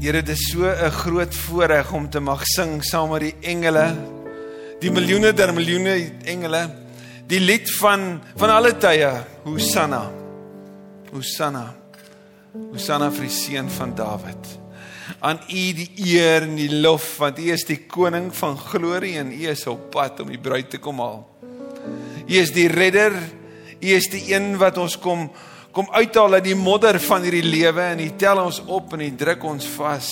Here, dit is so 'n groot voorreg om te mag sing saam met die engele, die miljoene der miljoene engele, die lied van van alle tye, Hosanna. Hosanna. Hosanna vir die seun van Dawid. Aan U die eer en die lof want U is die koning van glorie en U is op pad om die bruid te kom haal. U is die redder. U is die een wat ons kom kom uithaal uit die modder van hierdie lewe en hy tel ons op en hy druk ons vas.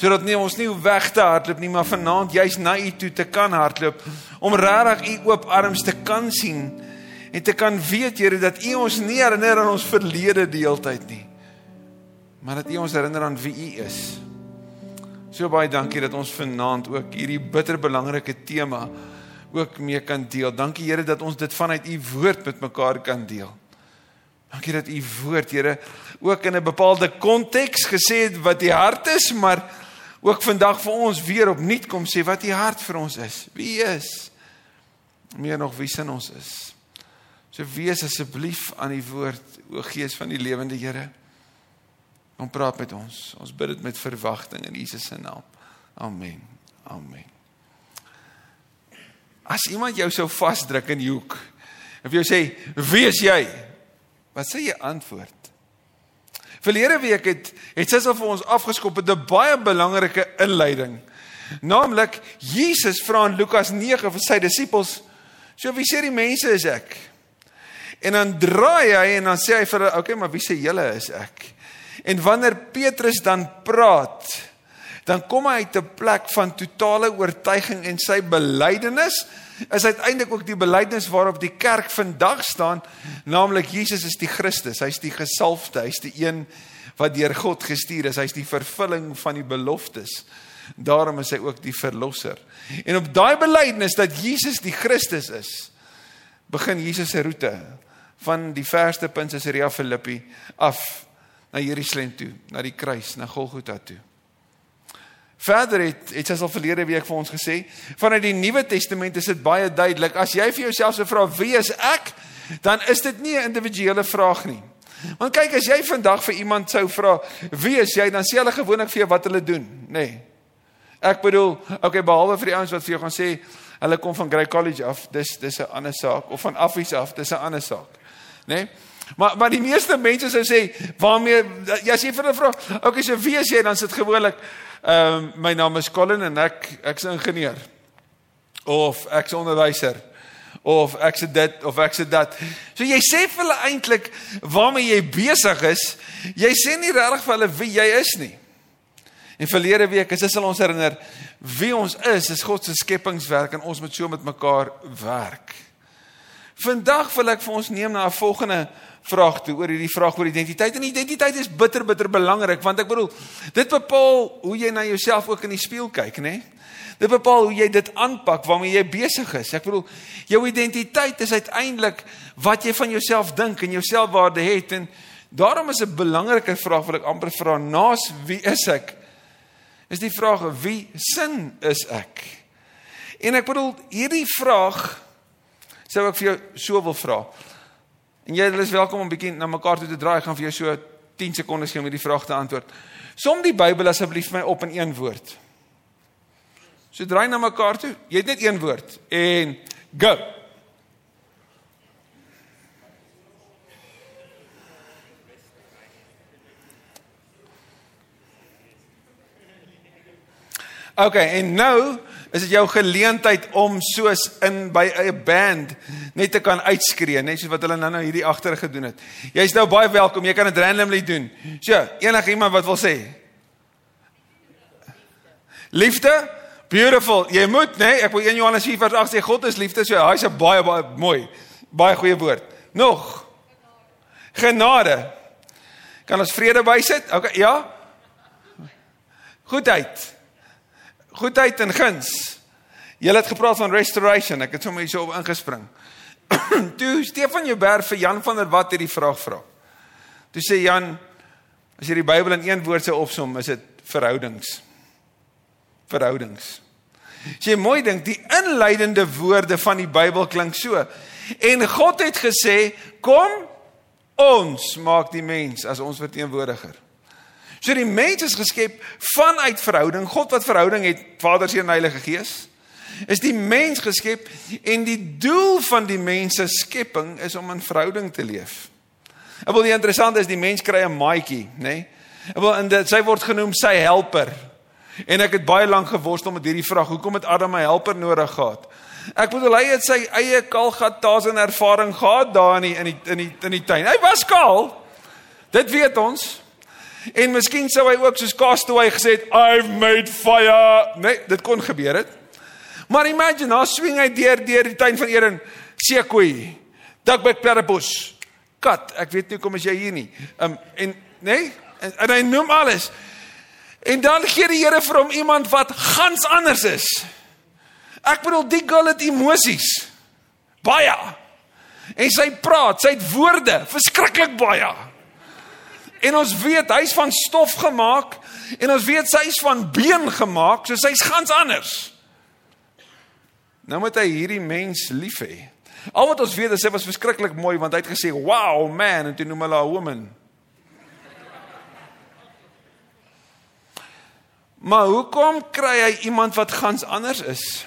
Sodat nie ons nie weg te hardloop nie, maar vanaand juis na u toe te kan hardloop om regtig u oop arms te kan sien en te kan weet Here dat u ons nie herinner aan ons verlede deeltyd nie. Maar dat u ons herinner aan wie u is. So baie dankie dat ons vanaand ook hierdie bitter belangrike tema ook mee kan deel. Dankie Here dat ons dit vanuit u woord met mekaar kan deel. Dankie dat u woord, Here, ook in 'n bepaalde konteks gesê het wat die hart is, maar ook vandag vir ons weer opnuut kom sê wat die hart vir ons is. Wie is? Meer nog wie sin ons is. So wees asseblief aan die woord, o Gees van die lewende Here. Kom praat met ons. Ons bid dit met verwagting in Jesus se naam. Amen. Amen. As iemand jou sou vasdruk in die hoek, of jy sê, "Wie is jy?" Wat sê jy antwoord? Verlede week het het Sissel vir ons afgeskop met 'n baie belangrike inleiding. Naamlik Jesus vra in Lukas 9 vir sy disippels: "So wie sê die mense is ek?" En dan draai hy en dan sê hy vir hulle: "Oké, okay, maar wie sê julle is ek?" En wanneer Petrus dan praat, dan kom hy uit 'n plek van totale oortuiging en sy belydenis is uiteindelik ook die belydenis waarop die kerk vandag staan, naamlik Jesus is die Christus, hy's die gesalfde, hy's die een wat deur God gestuur is, hy's die vervulling van die beloftes. Daarom is hy ook die verlosser. En op daai belydenis dat Jesus die Christus is, begin Jesus se roete van die verste punt Caesarea Philippi af na Jerusalem toe, na die kruis, na Golgotha toe. Verder het het sy al verlede week vir ons gesê, vanuit die Nuwe Testament is dit baie duidelik. As jy vir jouself se vra wie is ek, dan is dit nie 'n individuele vraag nie. Want kyk, as jy vandag vir iemand sou vra wie is jy, dan sê hulle gewoonlik vir jou wat hulle doen, nê. Nee. Ek bedoel, okay, behalwe vir die ouens wat vir jou gaan sê hulle kom van Grey College af, dis dis 'n ander saak of van Affies af, dis 'n ander saak. Nê? Nee? Maar maar die meeste mense sou sê, waarmee as jy vir hulle vra, okay, so wie is jy, dan sit gewoonlik Ehm um, my naam is Colin en ek ek's 'n ingenieur. Of ek's 'n onderwyser. Of ek's dit of ek's dat. So jy sê vir hulle eintlik waarmee jy besig is. Jy sê nie regtig vir hulle wie jy is nie. En verlede week is dit sal ons herinner wie ons is, is God se skepingswerk en ons moet so met mekaar werk. Vandag wil ek vir ons neem na 'n volgende vraag toe oor hierdie vraag oor identiteit. En identiteit is bitter bitter belangrik want ek bedoel dit bepaal hoe jy na jouself ook in die spieël kyk nê dit bepaal hoe jy dit aanpak waarmee jy besig is. Ek bedoel jou identiteit is uiteindelik wat jy van jouself dink en jou selfwaarde het. En daarom is 'n belangrike vraag wat ek amper vra naas wie is ek? Is die vraag wie sin is ek? En ek bedoel hierdie vraag sou ek vir jou so wil vra En jy is welkom om 'n bietjie na mekaar toe te draai. Ek gaan vir jou so 10 sekondes gee om hierdie vraag te antwoord. Som die Bybel asseblief my op in een woord. So draai na mekaar toe. Jy het net een woord en go. Okay, en nou is dit jou geleentheid om soos in by 'n band net te kan uitskree, net soos wat hulle nou nou hierdie agter gedoen het. Jy's nou baie welkom. Jy kan dit randomly doen. So, enige iemand wat wil sê. Liefde? Beautiful. Jy moet, nê? Nee, ek wil 1 Johannes 4 vers 8 sê God is liefde. So, hy's 'n baie baie mooi. Baie goeie woord. Nog. Genade. Kan ons vrede bysit? Okay, ja. Goedheid goedheid en guns. Jy het gepraat van restoration. Ek het sommer hierso op ingespring. Toe Stefan Jouberg vir Jan van der Walt hierdie vraag vra. Toe sê Jan, as jy die Bybel in een woord sou opsom, is dit verhoudings. Verhoudings. As jy mooi dink, die inleidende woorde van die Bybel klink so. En God het gesê, kom ons maak die mens as ons verteenwoordiger. So die mens is geskep vanuit verhouding. God wat verhouding het, Vader, Seun en Heilige Gees. Is die mens geskep en die doel van die mens se skepping is om in verhouding te leef. Ek wil die interessant is die mens kry 'n maatjie, nê? Nee? Ek wil en dit sy word genoem sy helper. En ek het baie lank geworstel met hierdie vraag, hoekom het Adam 'n helper nodig gehad? Ek bedoel hy het sy eie kalgattas en ervaring gehad daar in die, in die in die in die tuin. Hy was kaal. Dit weet ons. En miskien sou hy ook soos Castaway gesê het, I've made fire. Nee, dit kon gebeur het. Maar imagine, nou swing hy deur deur die tuin van Eden. Sekoe. Duckback platypus. Kat, ek weet nie kom as jy hier nie. Um en nee, en, en hy noem alles. En dan gee die Here vir hom iemand wat gans anders is. Ek bedoel die girl het emosies. Baie. En sy praat, sy het woorde, verskriklik baie. En ons weet hy's van stof gemaak en ons weet sy's van been gemaak, so sy's gans anders. Nou moet hy hierdie mens lief hê. Al wat ons weet is sy was verskriklik mooi want hy het gesê, "Wow, man," en toe noem hulle haar woman. Maar hoekom kry hy iemand wat gans anders is?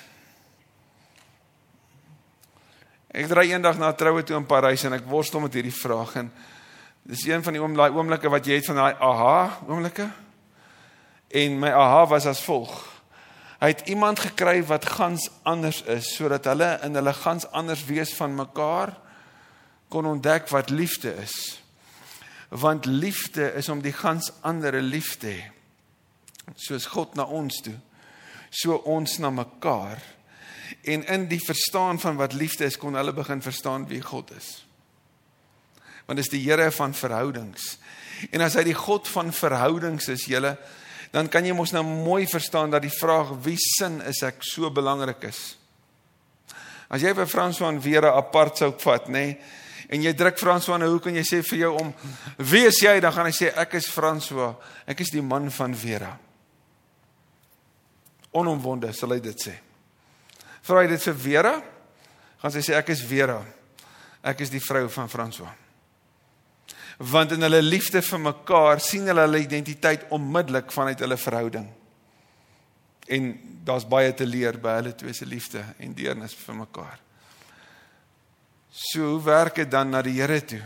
Ek ry eendag na 'n troue toe in Parys en ek worstel met hierdie vraag en dis een van die oom daai oomblikke wat jy het van daai aha oomblikke. En my aha was as volg. Hy het iemand gekry wat gans anders is sodat hulle in hulle gans anders wees van mekaar kon ontdek wat liefde is. Want liefde is om die gans ander lief te hê soos God na ons toe, so ons na mekaar. En in die verstaan van wat liefde is, kon hulle begin verstaan wie God is. Want dis die Here van verhoudings. En as hy die God van verhoudings is, julle, dan kan jy mos nou mooi verstaan dat die vraag wie sin is ek so belangrik is. As jy vir François en Vera apart sou vat, nê, nee, en jy druk François nou hoek en jy sê vir jou om wie is jy, dan gaan hy sê ek is François, ek is die man van Vera onomwonde sal hy dit sê. Vra hy dit vir Vera? Gaan sy sê ek is Vera. Ek is die vrou van François. Want in hulle liefde vir mekaar sien hulle hulle identiteit onmiddellik vanuit hulle verhouding. En daar's baie te leer by hulle twee se liefde en deernis vir mekaar. So hoe werk dit dan na die Here toe?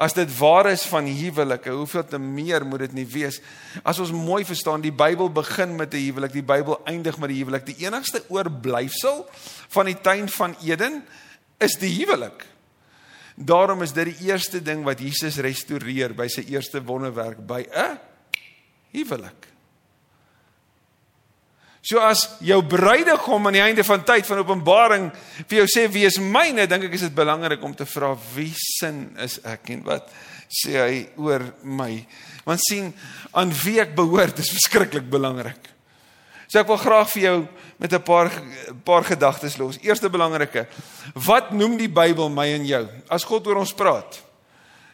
As dit waar is van huwelike, hoeveel te meer moet dit nie wees? As ons mooi verstaan, die Bybel begin met 'n huwelik, die Bybel eindig met 'n huwelik. Die enigste oorblyfsel van die tuin van Eden is die huwelik. Daarom is dit die eerste ding wat Jesus restoreer by sy eerste wonderwerk by 'n huwelik. So as jou bruidegom aan die einde van tyd van Openbaring vir jou sê wie is myne, dink ek is dit belangrik om te vra wie sin is ek en wat sê hy oor my? Want sien aan wie ek behoort is verskriklik belangrik. So ek wil graag vir jou met 'n paar paar gedagtes los. Eerste belangrike, wat noem die Bybel my en jou? As God oor ons praat,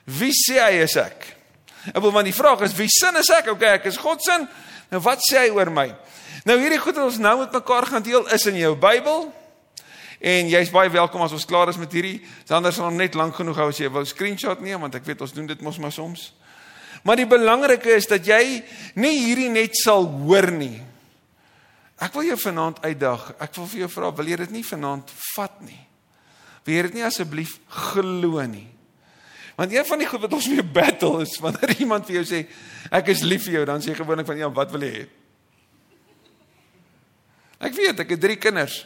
wie sê hy is ek? Ek wil maar die vraag is wie sin is ek? Okay, ek is God se. Nou wat sê hy oor my? Nou hierdie goed wat ons nou met mekaar gaan deel is in jou Bybel. En jy's baie welkom as ons klaar is met hierdie. Anders sal ons net lank genoeg hou as jy wou screenshot neem want ek weet ons doen dit mos maar soms. Maar die belangrike is dat jy nie hierdie net sal hoor nie. Ek wil jou vanaand uitdag. Ek wil vir jou vra, wil jy dit nie vanaand vat nie? Wil jy dit nie asseblief glo nie? Want een van die goed wat ons mee battle is wanneer iemand vir jou sê ek is lief vir jou, dan sê jy gewoonlik van ja, wat wil jy hê? Ek weet, ek het drie kinders.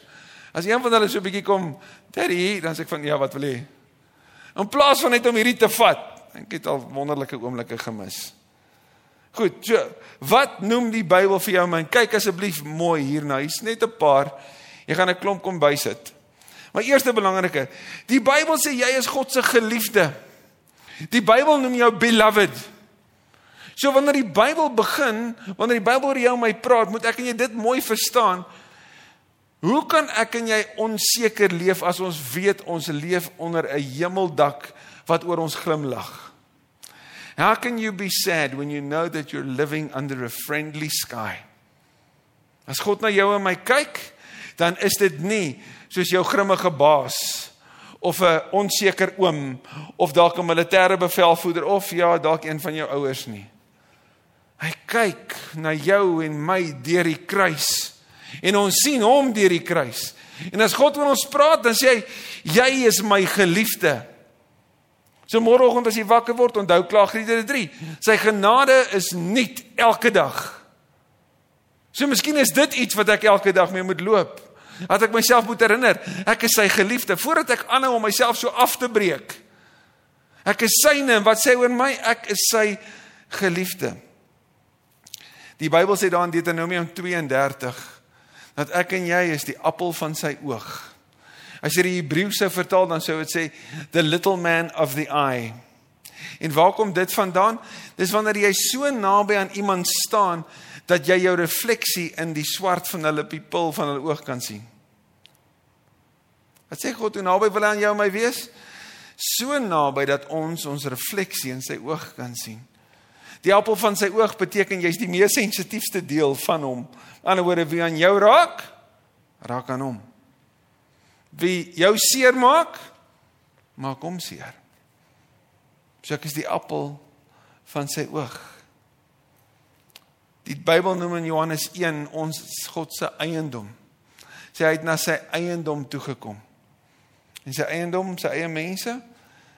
As een van hulle so 'n bietjie kom, "Daddy," dan sê ek van, "Ja, wat wil jy?" In plaas van net om hierdie te vat, ek het al wonderlike oomblikke gemis. Goed, so, wat noem die Bybel vir jou man? Kyk asseblief mooi hierna. Hier's net 'n paar. Jy gaan 'n klomp kom bysit. Maar eerste belangrike, die Bybel sê jy is God se geliefde. Die Bybel noem jou beloved. So wanneer die Bybel begin, wanneer die Bybel oor jou en my praat, moet ek en jy dit mooi verstaan. Hoe kan ek en jy onseker leef as ons weet ons leef onder 'n hemeldak wat oor ons glimlag? How can you be sad when you know that you're living under a friendly sky? As God na jou en my kyk, dan is dit nie soos jou grimmige baas of 'n onseker oom of dalk 'n militêre bevelvoerder of ja, dalk een van jou ouers nie. Hy kyk na jou en my deur die kruis. En ons sien hom deur die kruis. En as God met ons praat, dan sê hy jy is my geliefde. So môreoggend as jy wakker word, onthou Klaagliedere 3. Sy genade is nuut elke dag. So miskien is dit iets wat ek elke dag mee moet loop. Dat ek myself moet herinner, ek is sy geliefde voordat ek aanhou om myself so af te breek. Ek is syne en wat sê oor my? Ek is sy geliefde. Die Bybel sê daar in Deuteronomium 32 dat ek en jy is die appel van sy oog. As jy die Hebreëse vertaal dan sou dit sê the little man of the eye. En waar kom dit vandaan? Dis wanneer jy so naby aan iemand staan dat jy jou refleksie in die swart van hulle pupil van hulle oog kan sien. Wat sê God hoe naby wil hy aan jou en my wees? So naby dat ons ons refleksie in sy oog kan sien. Die appel van sy oog beteken jy's die mees sensitiefste deel van hom. Aan die ander woorde wie aan jou raak, raak aan hom. Wie jou seer maak, maak hom seer. So ek is die appel van sy oog. Die Bybel noem in Johannes 1 ons God se eiendom. Sy het na sy eiendom toe gekom. En sy eiendom, sy eie mense,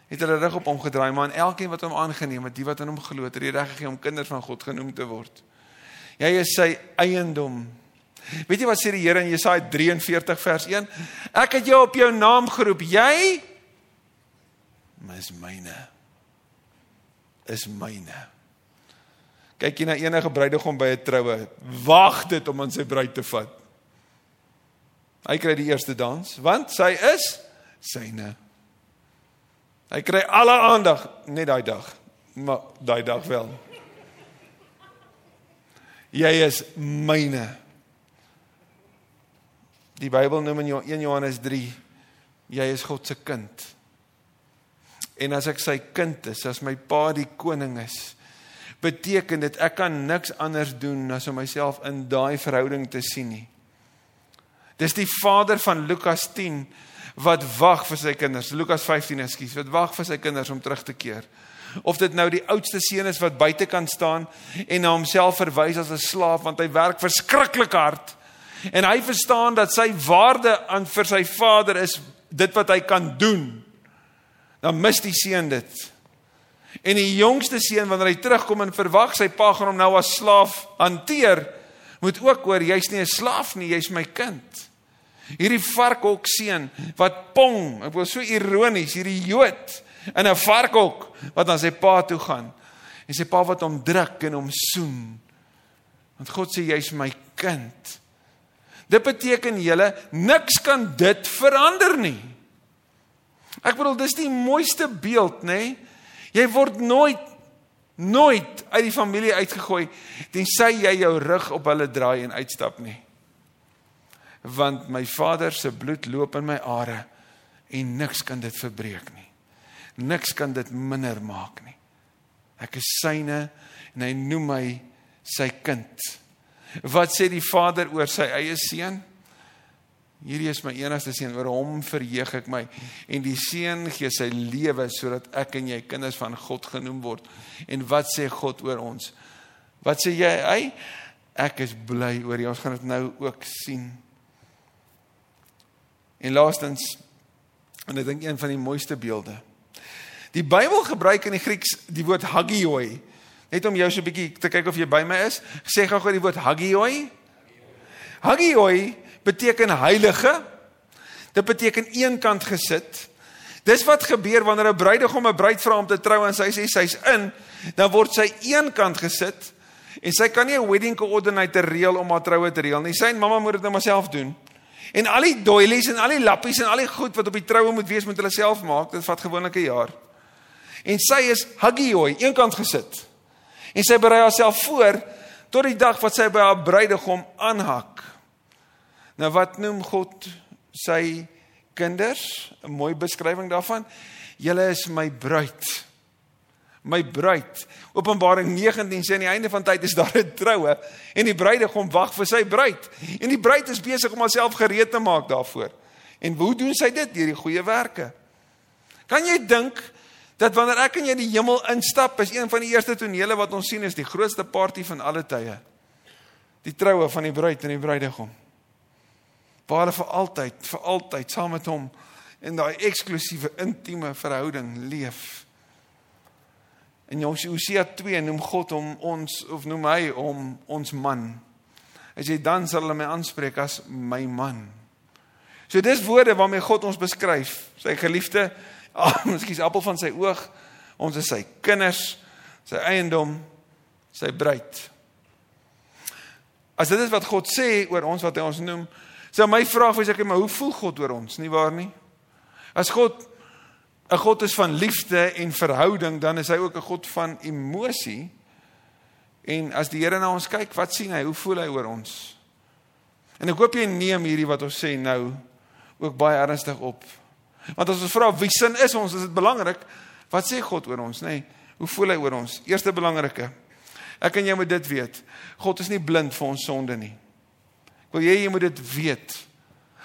het hulle rug op hom gedraai, maar aan elkeen wat hom aangeneem het, die wat aan hom glo het, het die reg gegee om kinders van God genoem te word. Jy is sy eiendom. Weet jy wat sê die Here in Jesaja 43 vers 1? Ek het jou op jou naam geroep. Jy is myne. Is myne. Kyk jy na enige bruidegom by 'n troue, wag dit om aan sy bruid te vat. Hy kry die eerste dans, want sy is syne. Hy kry alle aandag net daai dag. Maar daai dag wel. Jy is myne. Die Bybel noem in 1 Johannes 3 jy is God se kind. En as ek sy kind is, as my pa die koning is, beteken dit ek kan niks anders doen as om myself in daai verhouding te sien nie. Dis die vader van Lukas 10 wat wag vir sy kinders. Lukas 15, ekskuus, wat wag vir sy kinders om terug te keer. Of dit nou die oudste seun is wat buite kan staan en na homself verwys as 'n slaaf want hy werk verskriklik hard en hy verstaan dat sy waarde aan vir sy vader is dit wat hy kan doen. Dan mis die seun dit. En die jongste seun wanneer hy terugkom en verwag sy pa gaan hom nou as slaaf hanteer, moet ook hoor jy's nie 'n slaaf nie, jy's my kind. Hierdie varkhok seun wat pong, ek wil so ironies, hierdie Jood in 'n varkhok wat aan sy pa toe gaan. En sy pa wat hom druk en hom soen. Want God sê jy's my kind. Dit beteken julle niks kan dit verander nie. Ek bedoel dis die mooiste beeld, nê? Nee? Jy word nooit nooit uit die familie uitgegooi tensy jy jou rug op hulle draai en uitstap nie want my Vader se bloed loop in my are en niks kan dit verbreek nie. Niks kan dit minder maak nie. Ek is syne en hy noem my sy kind. Wat sê die Vader oor sy eie seun? Hierdie is my enigste seun, oor hom verheug ek my en die seun gee sy lewe sodat ek en jy kinders van God genoem word. En wat sê God oor ons? Wat sê jy? Hy ek is bly oor jou. Ons gaan dit nou ook sien. En laastens en ek dink een van die mooiste beelde. Die Bybel gebruik in die Grieks die woord hagioi. Net om jou so 'n bietjie te kyk of jy by my is. Sê gou-gou die woord hagioi. Hagioi beteken heilige. Dit beteken eenkant gesit. Dis wat gebeur wanneer 'n bruidegom 'n bruid vra om te trou en sy sê sy's in, dan word sy eenkant gesit en sy kan nie 'n wedding coordinator reël om haar troue te reël nie. Sy en mamma moet dit nou maar self doen. En al die doilies en al die lappies en al die goed wat op die troue moet wees moet hulle self maak. Dit vat gewoonlik 'n jaar. En sy is hagioi, eenkant gesit. En sy berei haarself voor tot die dag wat sy by haar bruidegom aanhak. Nou wat noem God sy kinders? 'n Mooi beskrywing daarvan. Julle is my bruid my bruid. Openbaring 19 sê aan die einde van tyd is daar 'n troue en die bruidegom wag vir sy bruid. En die bruid is besig om haarself gereed te maak daarvoor. En hoe doen sy dit? Deur die goeie werke. Kan jy dink dat wanneer ek en jy die hemel instap, is een van die eerste tonele wat ons sien is die grootste party van alle tye. Die troue van die bruid en die bruidegom. Waar hulle vir altyd, vir altyd saam met hom in daai eksklusiewe intieme verhouding leef. En Hosea 2 noem God hom ons of noem hy hom ons man. Hy sê dan sal hulle my aanspreek as my man. So dis woorde waarmee God ons beskryf. Sy geliefde, oh, ekskuus, appel van sy oog. Ons is sy kinders, sy eiendom, sy bruid. As dit is wat God sê oor ons wat hy ons noem, sou my vraag wees ek, maar hoe voel God oor ons? Nie waar nie? As God 'n God is van liefde en verhouding, dan is hy ook 'n God van emosie. En as die Here na ons kyk, wat sien hy? Hoe voel hy oor ons? En ek hoop jy neem hierdie wat ons sê nou ook baie ernstig op. Want as ons vra wie sin is ons, is dit belangrik wat sê God oor ons, nê? Nee, hoe voel hy oor ons? Eerste belangrike. Ek en jy moet dit weet. God is nie blind vir ons sonde nie. Ek wil jy jy moet dit weet.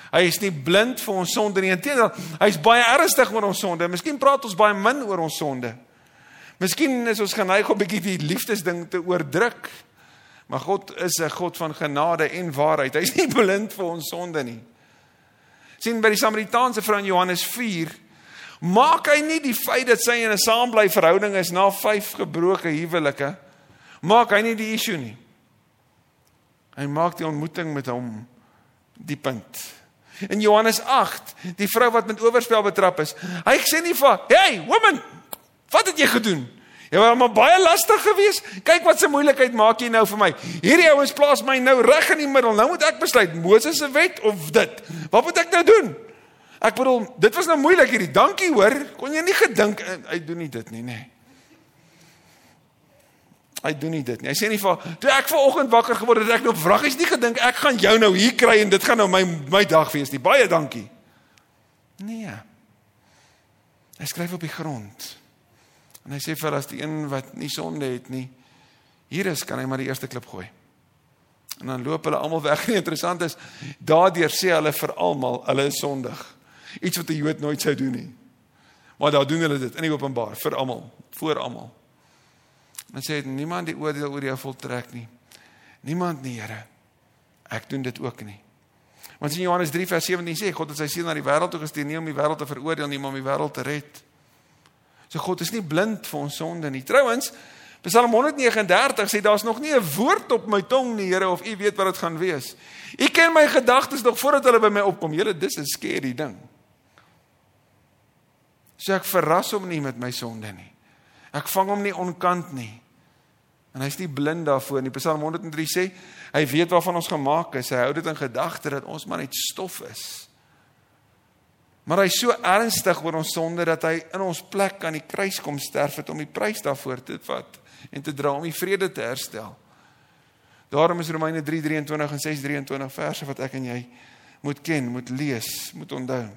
Hy is nie blind vir ons sonde nie. Inteendeel, hy's baie ernstig oor ons sonde. Miskien praat ons baie min oor ons sonde. Miskien is ons geneig om 'n bietjie die liefdesding te oordruk. Maar God is 'n God van genade en waarheid. Hy's nie blind vir ons sonde nie. Sien by die Samaritaanse vrou in Johannes 4 maak hy nie die feit dat sy in 'n saambly verhouding is na 5 gebroke huwelike maak hy nie die issue nie. Hy maak die ontmoeting met hom die punt. In Johannes 8, die vrou wat met oorspel betrap is. Hy sê nie vir, "Hey, woman, wat het jy gedoen?" Jy was maar baie lastig geweest. Kyk wat se moeilikheid maak jy nou vir my. Hierdie ouens plaas my nou reg in die middel. Nou moet ek besluit, Moses se wet of dit. Wat moet ek nou doen? Ek bedoel, dit was nou moeilik hierdie. Dankie hoor. Kon jy nie gedink hy doen nie dit nie, nê? Nee. Hy doen nie dit nie. Hy sê nie vir toe ek vanoggend wakker geword het, ek nou vraggies nie gedink ek gaan jou nou hier kry en dit gaan nou my my dag wees nie. Baie dankie. Nee. Hy skryf op die grond. En hy sê vir as die een wat nie sonde het nie, hier is kan hy maar die eerste klip gooi. En dan loop hulle almal weg. Nie interessant is daardeur sê hulle vir almal hulle is sondig. Iets wat 'n Jood nooit sou doen nie. Maar daar doen hulle dit in die openbaar vir almal, voor almal. En sê niemand die oordeel oor jou voltrek nie. Niemand nie, Here. Ek doen dit ook nie. Want in Johannes 3 vers 17 sê God het sy seun na die wêreld toe gestuur nie om die wêreld te veroordeel nie, maar om die wêreld te red. So God is nie blind vir ons sonde nie. Trouwens, Psalm 139 sê daar's nog nie 'n woord op my tong nie, Here, of U weet wat dit gaan wees. U ken my gedagtes nog voordat hulle by my opkom. Julle, dis 'n skerry ding. So ek verras hom nie met my sonde nie. Ek vang hom nie onkant nie. En hy's nie blind daarvoor nie. Psalm 103 sê hy weet waarvan ons gemaak is. Hy hou dit in gedagte dat ons maar net stof is. Maar hy's so ernstig oor ons sonde dat hy in ons plek aan die kruis kom sterf het om die prys daarvoor te vat en te dra om die vrede te herstel. Daarom is Romeine 3:23 en 6:23 verse wat ek en jy moet ken, moet lees, moet onthou.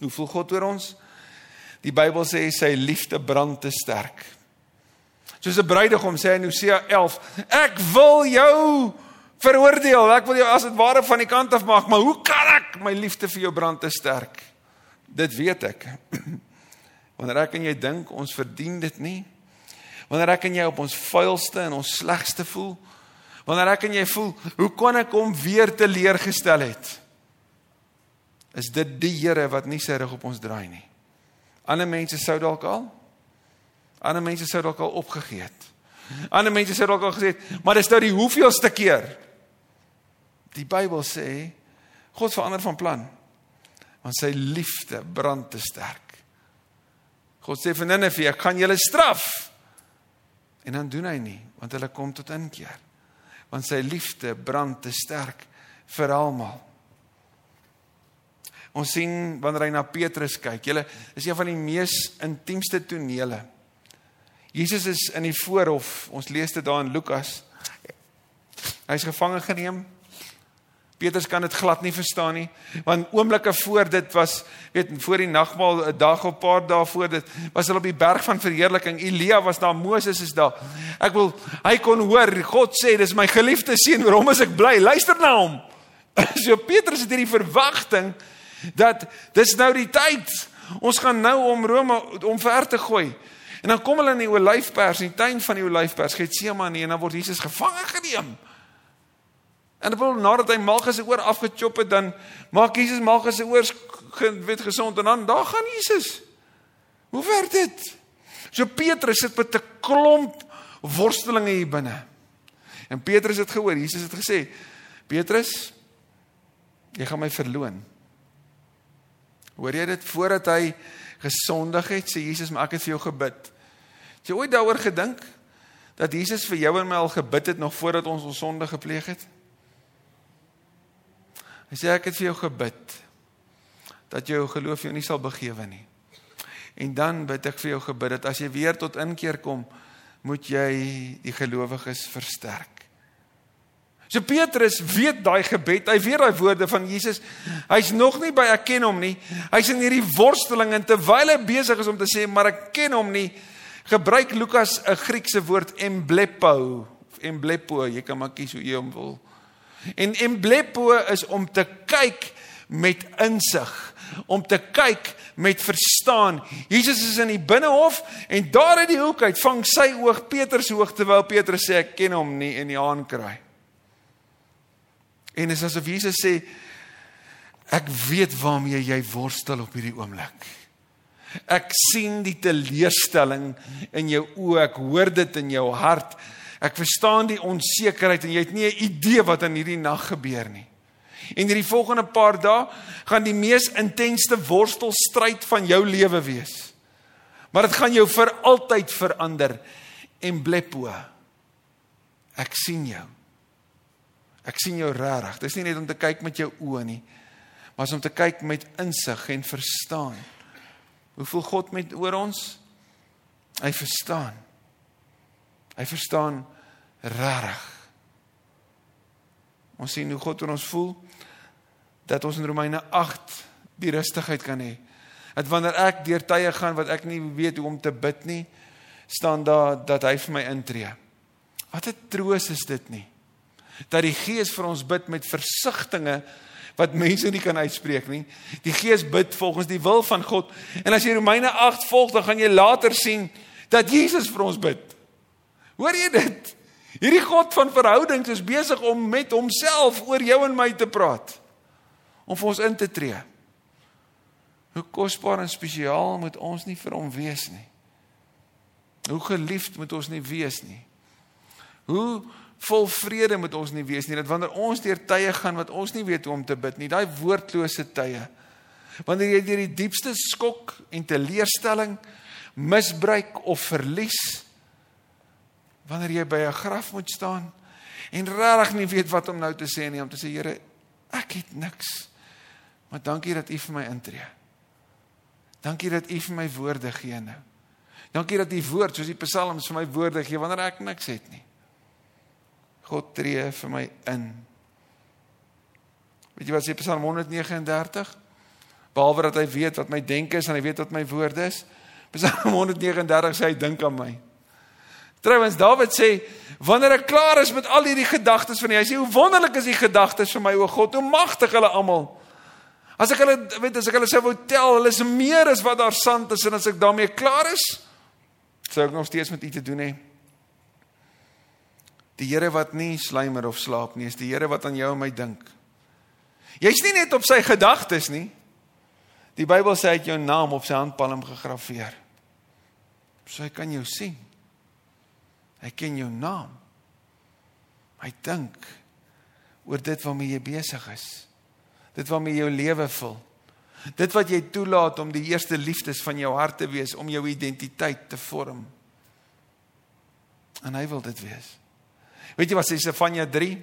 Hoe voel God oor ons? Die Bybel sê sy liefde brand te sterk. Soos 'n bruidegom sê in Hosea 11, ek wil jou veroordeel, ek wil jou as dit ware van die kant af maak, maar hoe kan ek my liefde vir jou brand te sterk? Dit weet ek. Wanneer ek en jy dink ons verdien dit nie. Wanneer ek en jy op ons vuilste en ons slegste voel. Wanneer ek en jy voel, hoe kon ek hom weer teleurgestel het? Is dit die Here wat nie sy rug op ons draai nie? Ander mense sou dalk al ander mense sou dalk al opgegee het. Ander mense sou dalk al gesê het, maar dis nou die hoeveelste keer. Die Bybel sê God verander van plan. Want sy liefde brand te sterk. God sê vir Nineve, ek gaan julle straf. En dan doen hy nie, want hulle kom tot inkeer. Want sy liefde brand te sterk vir almal. Ons sien wanneer hy na Petrus kyk. Julle is een van die mees intiemste tonele. Jesus is in die voorhof. Ons lees dit daar in Lukas. Hy's gevange geneem. Petrus kan dit glad nie verstaan nie, want oomblikke voor dit was, weet, voor die nagmaal 'n dag of 'n paar dae voor dit, was hulle op die berg van verheerliking. Elia was daar, Moses is daar. Ek wil hy kon hoor God sê, "Dis my geliefde seun, oor hom is ek bly. Luister na hom." So Petrus het hierdie verwagting dat dis nou die tyd Ons gaan nou om Rome omver te gooi. En dan kom hulle in die olyfpers, in die tuin van die olyfpers, Getsemane en dan word Jesus gevange geneem. En dan word nadat hy Malchus se oor afgechop het, dan maak Jesus Malchus se oor weet gesond en dan daar gaan Jesus. Hoe werk dit? So Petrus sit met 'n klomp worstelinge hier binne. En Petrus het gehoor, Jesus het gesê, Petrus, jy gaan my verloon. Hoor jy dit voordat hy gesondig het, sê Jesus, maar ek het vir jou gebid. Het jy ooit daaroor gedink dat Jesus vir jou en my al gebid het nog voordat ons ons sonde gepleeg het? Hy sê ek het vir jou gebid dat jou geloof jou nie sal begewe nie. En dan bid ek vir jou gebid dat as jy weer tot inkeer kom, moet jy die gelowiges versterk. So Petrus weet daai gebed, hy weet daai woorde van Jesus. Hy's nog nie by ek ken hom nie. Hy's in hierdie worsteling en terwyl hy besig is om te sê maar ek ken hom nie, gebruik Lukas 'n Griekse woord emblepo of emblepo, jy kan maar kies hoe jy hom wil. En emblepo is om te kyk met insig, om te kyk met verstaan. Jesus is in die binnehof en daar uit die hoek uit vang sy oog Petrus se oog terwyl Petrus sê ek ken hom nie en die haan kry. En dit is asof Jesus sê ek weet waarmee jy worstel op hierdie oomblik. Ek sien die teleurstelling in jou oë, ek hoor dit in jou hart. Ek verstaan die onsekerheid en jy het nie 'n idee wat in hierdie nag gebeur nie. En hierdie volgende paar dae gaan die mees intense worstelstryd van jou lewe wees. Maar dit gaan jou vir altyd verander. En blepo. Ek sien jou. Ek sien jou regtig. Dis nie net om te kyk met jou oë nie, maar om te kyk met insig en verstaan. Hoe voel God met oor ons? Hy verstaan. Hy verstaan regtig. Ons sien hoe God oor ons voel dat ons in Romeine 8 die rustigheid kan hê. Dat wanneer ek deur tye gaan wat ek nie weet hoe om te bid nie, staan daar dat hy vir my intree. Wat 'n troos is dit nie dat die Gees vir ons bid met versigtings wat mense nie kan uitspreek nie. Die Gees bid volgens die wil van God. En as jy Romeine 8 volg, dan gaan jy later sien dat Jesus vir ons bid. Hoor jy dit? Hierdie God van verhoudings is besig om met homself oor jou en my te praat. Om vir ons in te tree. Hoe kosbaar en spesiaal moet ons nie vir hom wees nie. Hoe geliefd moet ons nie wees nie. Hoe vol vrede moet ons nie wees nie dat wanneer ons deur tye gaan wat ons nie weet hoe om te bid nie, daai woordlose tye. Wanneer jy deur die diepste skok en teleurstelling, misbruik of verlies, wanneer jy by 'n graf moet staan en regtig nie weet wat om nou te sê nie, om te sê Here, ek het niks. Maar dankie dat U vir my intree. Dankie dat U vir my woorde gee nou. Dankie dat U woord soos die psalms vir my woorde gee wanneer ek niks het nie. God tree vir my in. Weet jy wat sê Psalm 139? Behalwe dat hy weet wat my denke is en hy weet wat my woorde is. Psalm 139 sê hy dink aan my. Trouwens Dawid sê wanneer ek klaar is met al hierdie gedagtes van hy, hy sê hoe wonderlik is die gedagtes vir my o God, hoe magtig hulle almal. As ek hulle weet as ek hulle sou wou tel, hulle is meer as wat daar sand is en as ek daarmee klaar is, sou ek nog steeds met u te doen hê. Die Here wat nie slymer of slaap nie, is die Here wat aan jou en my dink. Jy's nie net op sy gedagtes nie. Die Bybel sê hy het jou naam op sy handpalm gegraveer. So hy kan jou sien. Hy ken jou naam. Hy dink oor dit waarmee jy besig is. Dit waarmee jou lewe vul. Dit wat jy toelaat om die eerste liefdes van jou hart te wees, om jou identiteit te vorm. En hy wil dit wees. Weet jy wat sê Sefanja 3?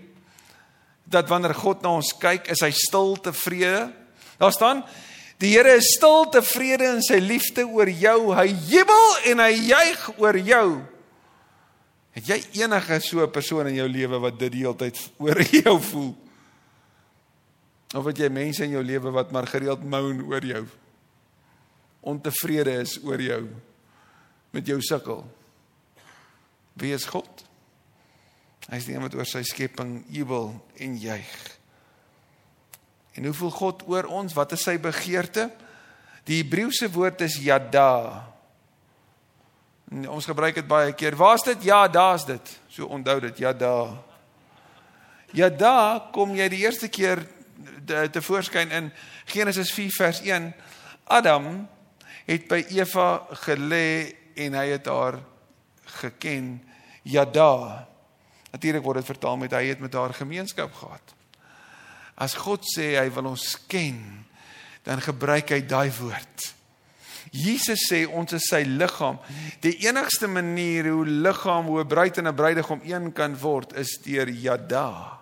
Dat wanneer God na ons kyk, is hy stil tevrede. Daar staan Die Here is stil tevrede in sy liefde oor jou. Hy jubel en hy juig oor jou. Het jy enige so 'n persoon in jou lewe wat dit die hele tyd oor jou voel? Of het jy mense in jou lewe wat maar gereeld moan oor jou? Ontevrede is oor jou met jou sukkel. Wie is God? Hy is die een wat oor sy skepping jubel en juig. En hoe voel God oor ons? Wat is sy begeerte? Die Hebreëse woord is yada. Ons gebruik dit baie keer. Waar's dit? Ja, daar's dit. So onthou dit, yada. Yada kom jy die eerste keer te voorskyn in Genesis 4 vers 1. Adam het by Eva gelê en hy het haar geken. Yada. Natuurlik word dit vertaal met hy het met haar gemeenskap gehad. As God sê hy wil ons ken, dan gebruik hy daai woord. Jesus sê ons is sy liggaam. Die enigste manier hoe liggaam, hoe 'n bruid en 'n bruidegom een kan word, is deur yada.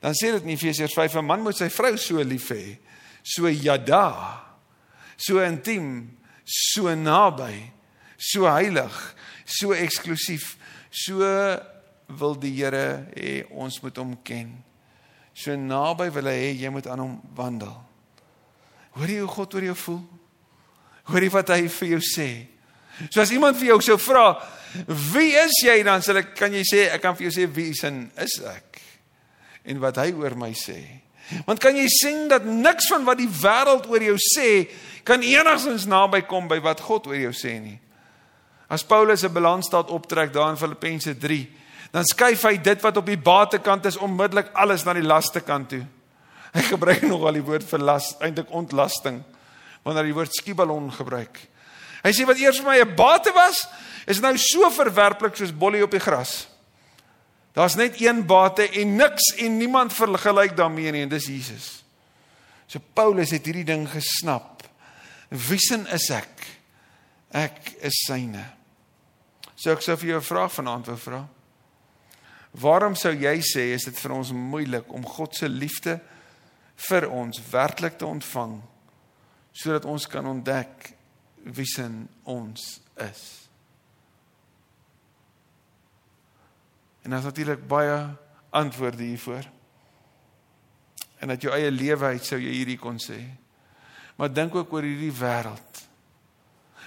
Dan sê dit in Efesiërs 5 'n man moet sy vrou so lief hê, so yada, so intiem, so naby, so heilig, so eksklusief, so wil die Here hê ons moet hom ken. So naby wil hy hê jy moet aan hom wandel. Hoor jy hoe God oor jou voel? Hoor jy wat hy vir jou sê? So as iemand vir jou sou vra, "Wie is jy?" dan sal ek kan jy sê, ek kan vir jou sê wie sin is ek en wat hy oor my sê. Want kan jy sien dat niks van wat die wêreld oor jou sê kan enigstens naby kom by wat God oor jou sê nie. As Paulus 'n balansstaat optrek daar in Filippense 3, dan skuif hy dit wat op die batekant is onmiddellik alles na die laste kant toe. Hy gebruik nogal die woord vir las, eintlik ontlasting wanneer hy die woord skiballon gebruik. Hy sê wat eers vir my 'n bate was, is nou so verwerplik soos bolle op die gras. Daar's net een bate en niks en niemand vergelyk daarmee nie en dis Jesus. So Paulus het hierdie ding gesnap. Wiesin is ek? Ek is syne. So ek sou vir jou 'n vraag vanaand wou vra. Waarom sou jy sê is dit vir ons moeilik om God se liefde vir ons werklik te ontvang? Sodat ons kan ontdek wie sin ons is. En daar's natuurlik baie antwoorde hiervoor. En dat jou eie lewe uit sou jy hierdie kon sê. Maar dink ook oor hierdie wêreld.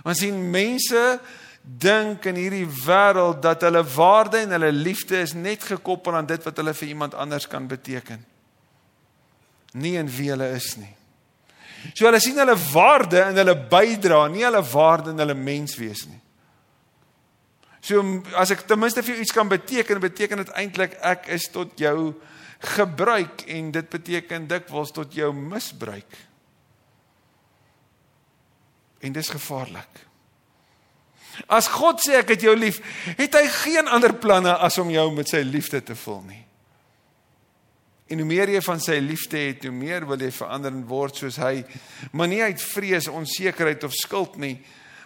Want sien mense dink in hierdie wêreld dat hulle waarde en hulle liefde is net gekoppel aan dit wat hulle vir iemand anders kan beteken. Nie in wie hulle is nie. So hulle sien hulle waarde in hulle bydra, nie hulle waarde in hulle menswees nie. So as ek ten minste vir jou iets kan beteken, beteken dit eintlik ek is tot jou gebruik en dit beteken dikwels tot jou misbruik. En dis gevaarlik. As God sê ek het jou lief, het hy geen ander planne as om jou met sy liefde te vul nie. En hoe meer jy van sy liefde het, hoe meer wil jy verander word soos hy, maar nie uit vrees, onsekerheid of skuld nie,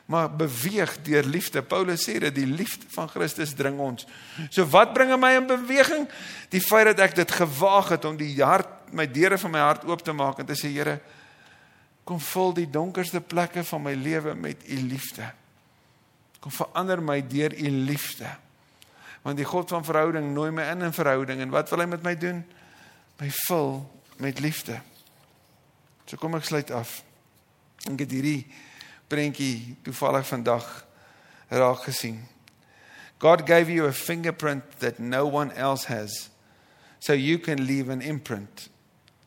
maar beweeg deur liefde. Paulus sê dat die liefde van Christus dring ons. So wat bring my in beweging? Die feit dat ek dit gewaag het om die hart, my deure van my hart oop te maak en te sê Here, kom vul die donkerste plekke van my lewe met u liefde. Kom verander my deur u liefde. Want die God van verhouding nooi my in in verhouding en wat wil hy met my doen? My vul met liefde. So kom ek sluit af. Ek het hierdie prentjie toevallig vandag raak gesien. God gave you a fingerprint that no one else has so you can leave an imprint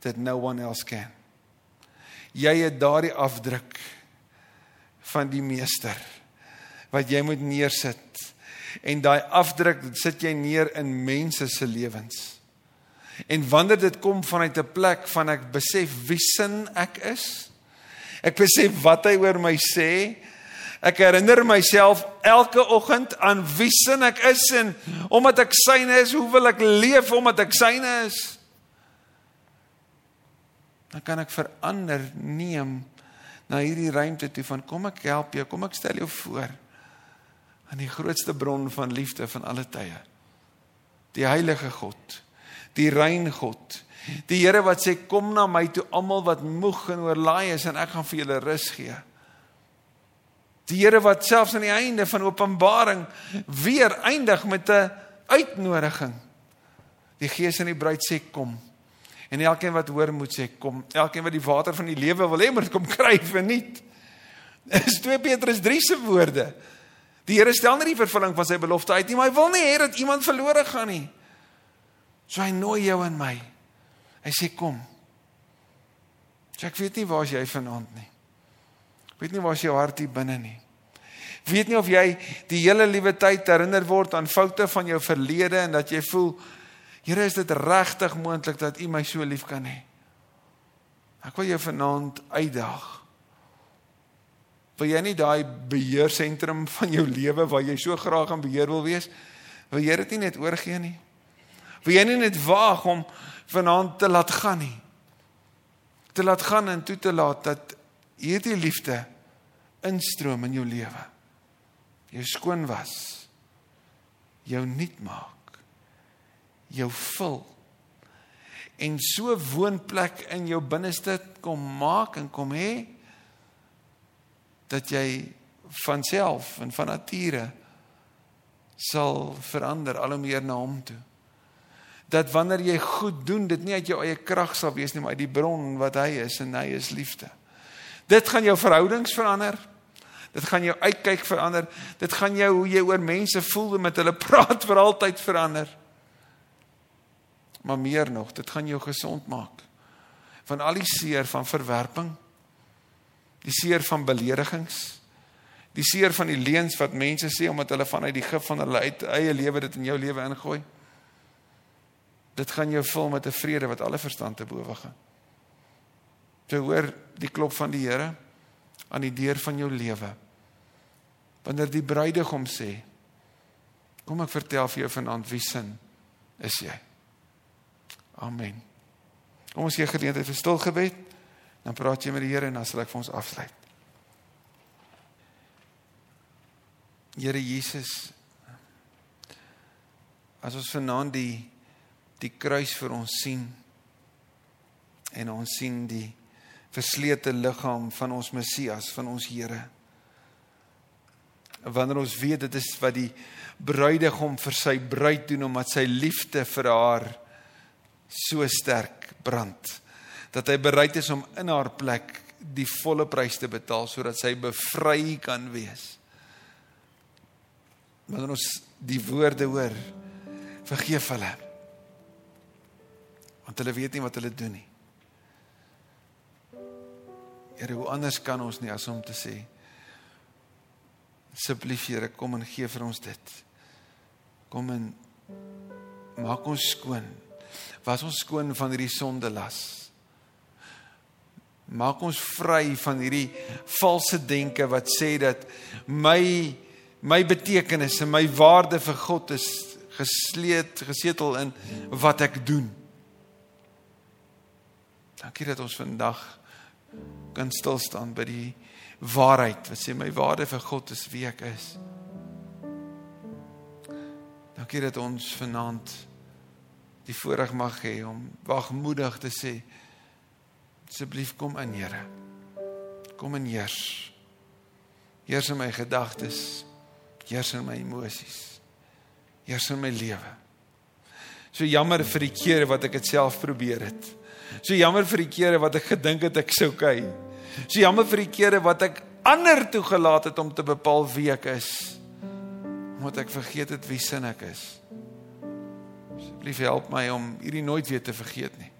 that no one else can. Jy het daardie afdruk van die meester wat jy moet neersit en daai afdruk sit jy neer in mense se lewens. En wanneer dit kom vanuit 'n plek van ek besef wie sin ek is. Ek besef wat hy oor my sê. Ek herinner myself elke oggend aan wie sin ek is en omdat ek syne is, hoe wil ek leef omdat ek syne is? Dan kan ek verander neem na hierdie ruimte toe van kom ek help jou, kom ek stel jou voor aan die grootste bron van liefde van alle tye. Die heilige God die rein God. Die Here wat sê kom na my toe almal wat moeg en oorlaai is en ek gaan vir julle rus gee. Die Here wat selfs aan die einde van Openbaring weer eindig met 'n uitnodiging. Die Gees en die bruid sê kom. En elkeen wat hoor moet sê kom. Elkeen wat die water van die lewe wil hê moet kom kry verniet. Dis 2 Petrus 3 se woorde. Die Here stel nie die vervulling van sy belofte uit nie, maar hy wil nie hê dat iemand verlore gaan nie. So hy nooi jou en my. Hy sê kom. So ek weet nie waar jy vanaand nie. Weet nie waar jou hart hier binne nie. Weet nie of jy die hele liewe tyd herinner word aan foute van jou verlede en dat jy voel Here is dit regtig moontlik dat U my so lief kan hê. Ek wil jou vanaand uitdaag. Wil jy nie daai beheersentrum van jou lewe waar jy so graag in beheer wil wees, wil jy dit nie net oorgee nie? Wil jy nie net waag om vanaand te laat gaan nie? Te laat gaan en toe te laat dat hierdie liefde instroom in jou lewe. Jou skoon was. Jou nuut maak. Jou vul. En so woonplek in jou binneste kom maak en kom hê dat jy van self en van nature sal verander al hoe meer na hom toe. Dat wanneer jy goed doen, dit nie uit jou eie krag sal wees nie, maar uit die bron wat hy is en hy is liefde. Dit gaan jou verhoudings verander. Dit gaan jou uitkyk verander. Dit gaan jou hoe jy oor mense voel en met hulle praat vir altyd verander. Maar meer nog, dit gaan jou gesond maak van al die seer van verwerping, die seer van beledigings, die seer van die leuns wat mense sê omdat hulle vanuit die gif van hulle eie lewe dit in jou lewe ingooi. Dit gaan jou vul met 'n vrede wat alle verstand te bowe gaan. Jy hoor die klop van die Here aan die deur van jou lewe. Wanneer die bruidegom sê: "Kom ek vertel vir jou vanaand wie sin is jy?" Amen. Kom ons gee geleentheid vir stil gebed. Dan praat jy met die Here en dan sal ek vir ons afsluit. Here Jesus, as ons vanaand die die kruis vir ons sien en ons sien die verslete liggaam van ons Messias, van ons Here. Wanneer ons weet dit is wat die bruidegom vir sy bruid doen omdat sy liefde vir haar so sterk brand dat hy bereid is om in haar plek die volle prys te betaal sodat sy bevry kan wees. Wanneer ons die woorde hoor, vergeef hulle. Want hulle weet nie wat hulle doen nie. Here, hoe anders kan ons nie as om te sê asseblief Here, kom en gee vir ons dit. Kom en maak ons skoon. Was ons skoon van hierdie sonde las. Maak ons vry van hierdie valse denke wat sê dat my my betekenis en my waarde vir God is gesleet gesetel in wat ek doen. Dankie dat ons vandag kan stil staan by die waarheid wat sê my waarde vir God is wie ek is. Dankie dat ons vanaand die voorreg mag hê om wagmoedig te sê asseblief kom in Here. Kom in heers. Heers in my gedagtes, heers in my emosies. Heers in my lewe. So jammer vir die kere wat ek dit self probeer het. So jammer vir die kere wat ek gedink het ek sou kyk. So jammer vir die kere wat ek ander toegelaat het om te bepaal wie ek is. Omdat ek vergeet het wie sin ek is. Asseblief help my om hierdie nooit weer te vergeet nie.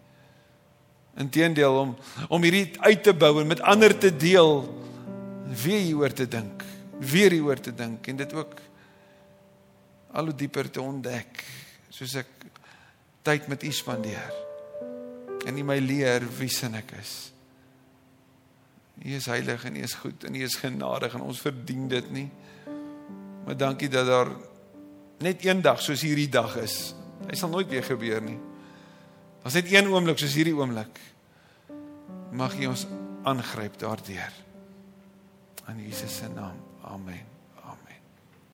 Inteendeel om om hierdie uit te bou en met ander te deel wie hieroor te dink, weer hieroor te dink en dit ook al hoe dieper te ontdek soos ek tyd met u spandeer en u my leer wie sin ek is. U is heilig en u is goed en u is genadig en ons verdien dit nie. Maar dankie dat daar net een dag soos hierdie dag is. Hy sal nooit weer gebeur nie. Ons net een oomblik soos hierdie oomblik. Mag U ons aangryp daardeur. In Jesus se naam. Amen.